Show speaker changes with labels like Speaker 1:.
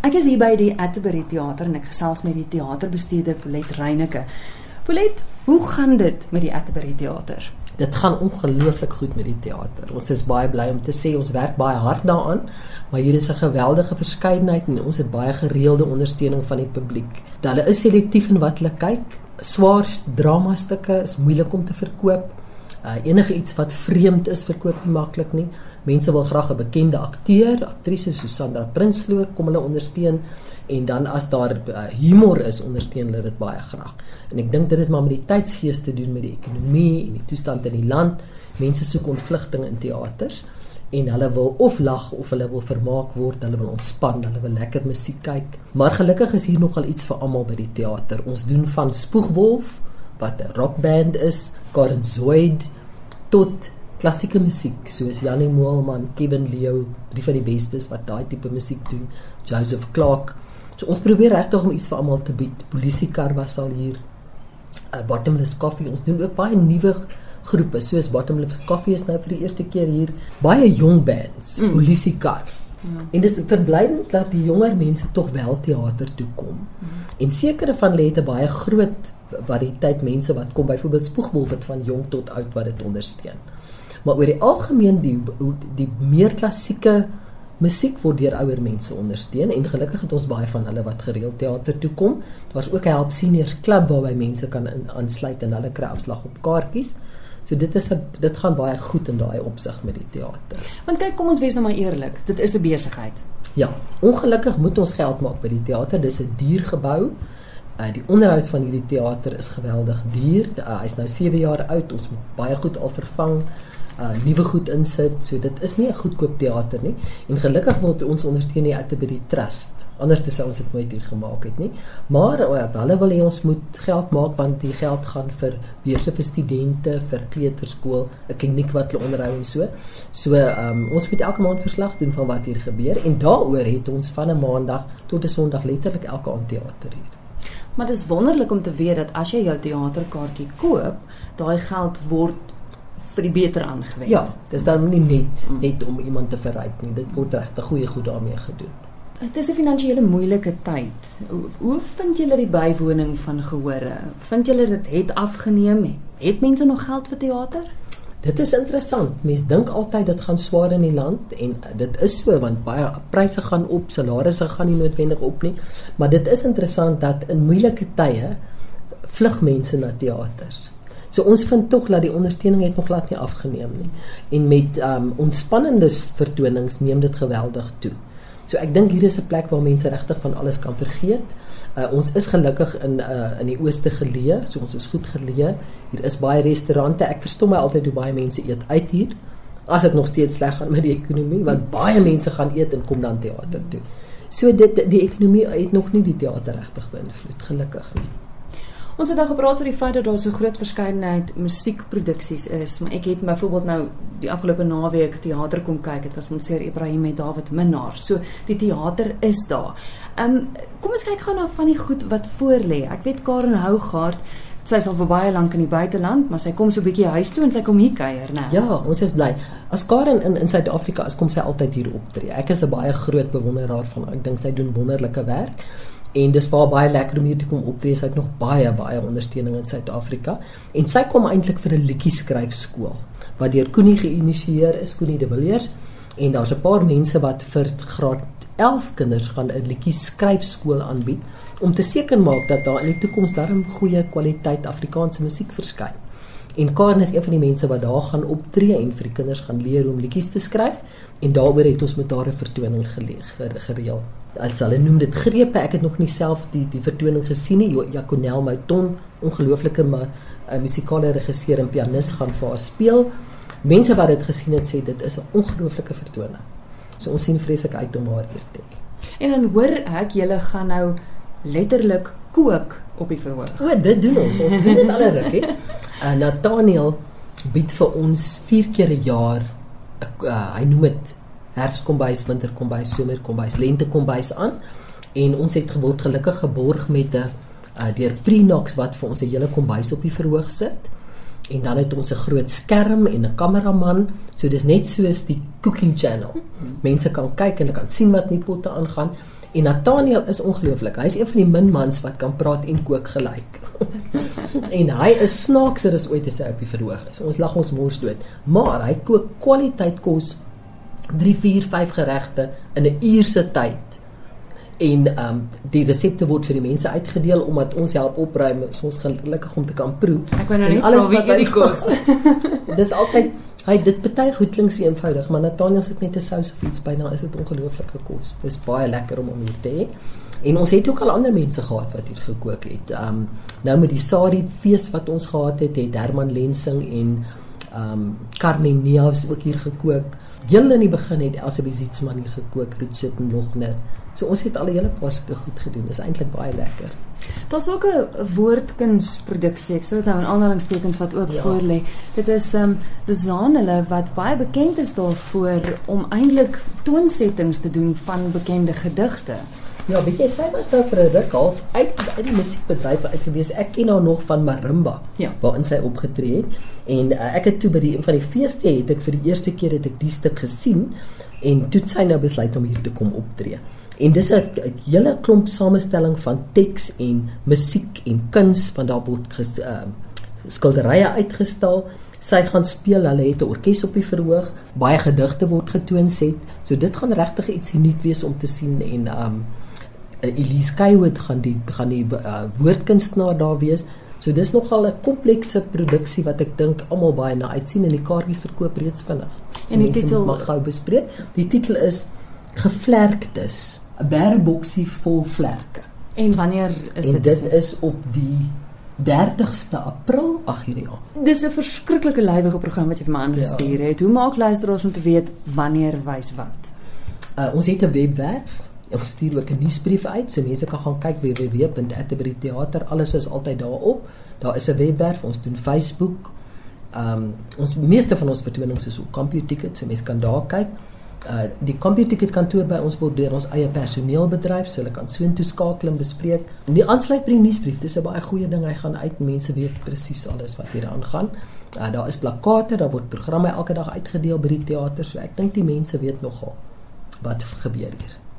Speaker 1: Ek is hier by die Atterbury Theater en ek gesels met die teaterbestuurder Polet Reyneke. Polet, hoe gaan dit met die Atterbury Theater?
Speaker 2: Dit gaan ongelooflik goed met die teater. Ons is baie bly om te sê ons werk baie hard daaraan, maar hier is 'n geweldige verskeidenheid en ons het baie gereelde ondersteuning van die publiek. Hulle is selektief in wat hulle kyk. Swaar dramastukke is moeilik om te verkoop. Uh, enige iets wat vreemd is verkoop nie maklik nie. Mense wil graag 'n bekende akteur, aktrise soos Sandra Prinsloo kom hulle ondersteun en dan as daar uh, humor is, ondersteun hulle dit baie graag. En ek dink dit het maar met die tydsgees te doen met die ekonomie en die toestand in die land. Mense soek ontvlugting in teaters en hulle wil of lag of hulle wil vermaak word, hulle wil ontspan, hulle wil lekker musiek kyk. Maar gelukkig is hier nogal iets vir almal by die teater. Ons doen van Spoegwolf wat 'n rockband is, Karen Zoid tot klassieke musiek soos Janie Moelman, Kevin Leo, drie van die bestes wat daai tipe musiek doen, Joseph Clark. So ons probeer regtig om iets vir almal te bied. Polisiekar was al hier. Uh, Bottomless Coffee. Ons doen ook baie nuwe groepe soos Bottomless Coffee is nou vir die eerste keer hier. Baie jong bands, mm. Polisiekar. Ja. En dit is verblydend dat die jonger mense tog wel teater toe kom. Mm. En sekere van hulle het 'n baie groot variëteit mense wat kom byvoorbeeld Spoegwolf het van jong tot oud wat dit ondersteun. Maar oor die algemeen die die meer klassieke musiek word deur ouer mense ondersteun en gelukkig het ons baie van hulle wat gereeld teater toe kom. Daar's ook 'n help seniors klub waarby mense kan aansluit en hulle kry afslag op kaartjies. So dit is 'n dit gaan baie goed in daai opsig met die teater.
Speaker 1: Want kyk, kom ons wees nou maar eerlik, dit is 'n besigheid.
Speaker 2: Ja, ongelukkig moet ons geld maak by die teater. Dis 'n duur gebou. Uh, die onderhoud van hierdie teater is geweldig duur. Uh, Hy's nou 7 jaar oud. Ons moet baie goed al vervang uh nuwe goed insit. So dit is nie 'n goedkoop teater nie. En gelukkig word ons ondersteun die Atterbury Trust. Anders sou ons dit nooit hier gemaak het nie. Maar uh, hulle wil hê ons moet geld maak want die geld gaan vir beurse vir studente, vir kleuterskool, 'n kliniek wat hulle onderhou en so. So um ons moet elke maand verslag doen van wat hier gebeur en daaroor het ons van 'n maandag tot 'n sonderdag letterlik elke aand teater hier.
Speaker 1: Maar dit is wonderlik om te weet dat as jy jou teaterkaartjie koop, daai geld word vir die beter aangewend.
Speaker 2: Ja, dis dan nie net net om iemand te verryk nie. Dit word regtig goeie goed daarmee gedoen.
Speaker 1: Dit is 'n finansiële moeilike tyd. Hoe, hoe vind julle die bywoning van gehore? Vind julle dit het afgeneem? Het mense nog geld vir teater?
Speaker 2: Dit is interessant. Mense dink altyd dit gaan swaar in die land en dit is so want baie pryse gaan op, salarisse gaan nie noodwendig op nie. Maar dit is interessant dat in moeilike tye vlug mense na teaters. So ons vind tog dat die ondersteuning het nog glad nie afgeneem nie. En met um ontspannende vertonings neem dit geweldig toe. So ek dink hier is 'n plek waar mense regtig van alles kan vergeet. Uh, ons is gelukkig in uh, in die ooste geleë, so ons is goed geleë. Hier is baie restaurante. Ek verstom my altyd hoe baie mense eet uit hier. As dit nog steeds sleg gaan met die ekonomie, want baie mense gaan eet en kom dan teater toe. So dit die ekonomie het nog nie die teater regtig beïnvloed gelukkig nie.
Speaker 1: Ons het nou gepraat oor die feit dat daar so groot verskeidenheid musiekproduksies is, maar ek het byvoorbeeld nou die afgelope naweek teater kom kyk. Dit was Monsieur Ibrahim met David Minnar. So die teater is daar. Ehm um, kom ons kyk gou na van die goed wat voor lê. Ek weet Karen Hougaard sy is al vir baie lank in die buiteland, maar sy kom so 'n bietjie huis toe en sy kom hier kuier, né?
Speaker 2: Ja, ons is bly. As Karen in in Suid-Afrika is, kom sy altyd hier optree. Ek is 'n baie groot bewonderaar van haar. Ek dink sy doen wonderlike werk en dis waar baie lekker om hier te kom optree. Sy het nog baie baie ondersteuning in Suid-Afrika en sy kom eintlik vir 'n liedjie skryf skool wat deur Koenie geïnisieer is, Koenie de Villiers en daar's 'n paar mense wat vir graad 11 kinders gaan 'n liedjie skryf skool aanbied om te seker maak dat daar in die toekoms darm goeie kwaliteit Afrikaanse musiek verskyn. En Karen is een van die mense wat daar gaan optree en vir die kinders gaan leer hoe om liedjies te skryf. En daaroor het ons met haar 'n vertoning gereël. As hulle noem dit grepe ek het nog nie self die die vertoning gesien nie. Jaconel Mouton ongelooflike maar 'n uh, musikale regisseur en pianis gaan vir haar speel. Mense wat dit gesien het sê dit is 'n ongelooflike vertoning. So ons sien vreeslik uit om haar hier te hê.
Speaker 1: En dan hoor ek julle gaan nou letterlik kook op die verhoog.
Speaker 2: O dit doen ons. Ons doen dit al ruk hè uh, Nathaniel bied vir ons 4 keer 'n jaar uh, hy noem dit herfskombuis, winterkombuis, somerkombuis, lentekombuis aan. En ons het geword gelukkig geborg met 'n uh, deur Prinox wat vir ons 'n hele kombuis op die verhoog sit. En dan het ons 'n groot skerm en 'n kameraman. So dis net soos die cooking channel. Mense kan kyk en hulle kan sien wat in die potte aangaan. En Nathaniel is ongelooflik. Hy's een van die min mans wat kan praat en kook gelyk. en hy is snaakser as ooit as hy op die verhoog is. Ons lag ons mors dood. Maar hy kook kwaliteit kos 3, 4, 5 geregte in 'n uur se tyd en ehm um, die resepte word vir die mense uitgedeel omdat ons help opruim is ons gelukkig om te kan proe.
Speaker 1: Ek wou nou net alles wat hy kos.
Speaker 2: Dis altyd hy dit baie goed klink so eenvoudig, maar Nathaniel sit net 'n sous of iets by, dan is dit ongelooflike kos. Dis baie lekker om om hier te hê. En ons het ook al ander mense gehad wat hier gekook het. Um, nou met die Sari fees wat ons gehad het, het Herman Lensing en um, Carmen Neus ook hier gekook. Heel in die begin het Elsabie Zietsman hier gekook, Richard en Logner. So ons het al 'n hele paar sulke goed gedoen. Dis eintlik baie lekker.
Speaker 1: Daar's ook 'n woordkunsproduksie. Ek sê dit nou in aanhalingstekens wat ook ja. voor lê. Dit is ehm um, Dezaan hulle wat baie bekend is daarvoor om eintlik toonsettings te doen van bekende gedigte.
Speaker 2: Ja, weet jy, sy was nou vir 'n ruk half uit uit die musiekbedryf uitgewees. Ek ken haar nog van Marimba,
Speaker 1: ja.
Speaker 2: waarin sy opgetree het. En uh, ek het toe by die een van die feeste het ek vir die eerste keer het ek die stuk gesien en toe sy nou besluit om hier te kom optree. En dis 'n hele klomp samestelling van teks en musiek en kuns van daar word ges, uh, skilderye uitgestal. Sy gaan speel, hulle het 'n orkes op die verhoog, baie gedigte word getoon set. So dit gaan regtig iets uniek wees om te sien en um Elise Kaywood gaan die gaan die uh, woordkunstenaar daar wees. So dis nogal 'n komplekse produksie wat ek dink almal baie na uitsien en die kaartjies verkoop reeds vinnig.
Speaker 1: So en die titel
Speaker 2: mag gou bespreek. Die titel is Gevlerktes. 'n bergboksie vol vlerke.
Speaker 1: En wanneer is en
Speaker 2: dit? Dit is op die 30ste April ag hierdie jaar.
Speaker 1: Dis 'n verskriklike lywige program wat jy vir my aangestuur ja. het. Hoe maak luisteraars om te weet wanneer wys wat?
Speaker 2: Uh, ons het 'n webwerf. Ons stuur ook 'n nuusbrief uit, so mense kan gaan kyk www.atterburytheater. Alles is altyd daarop. Daar is 'n webwerf. Ons doen Facebook. Ehm um, ons meeste van ons vertonings is op Computer Ticket, so mense kan daar kyk uh die komputerticket kantoor by ons word deur ons eie personeelbedryf, so hulle kan soontoe skakel en bespreek. En die aansluit by die nuusbrief, dis 'n baie goeie ding. Hy gaan uit, mense weet presies alles wat hier aangaan. Uh daar is plakkate, daar word programme elke dag uitgedeel by die teater, so ek dink die mense weet nogal wat gebeur hier.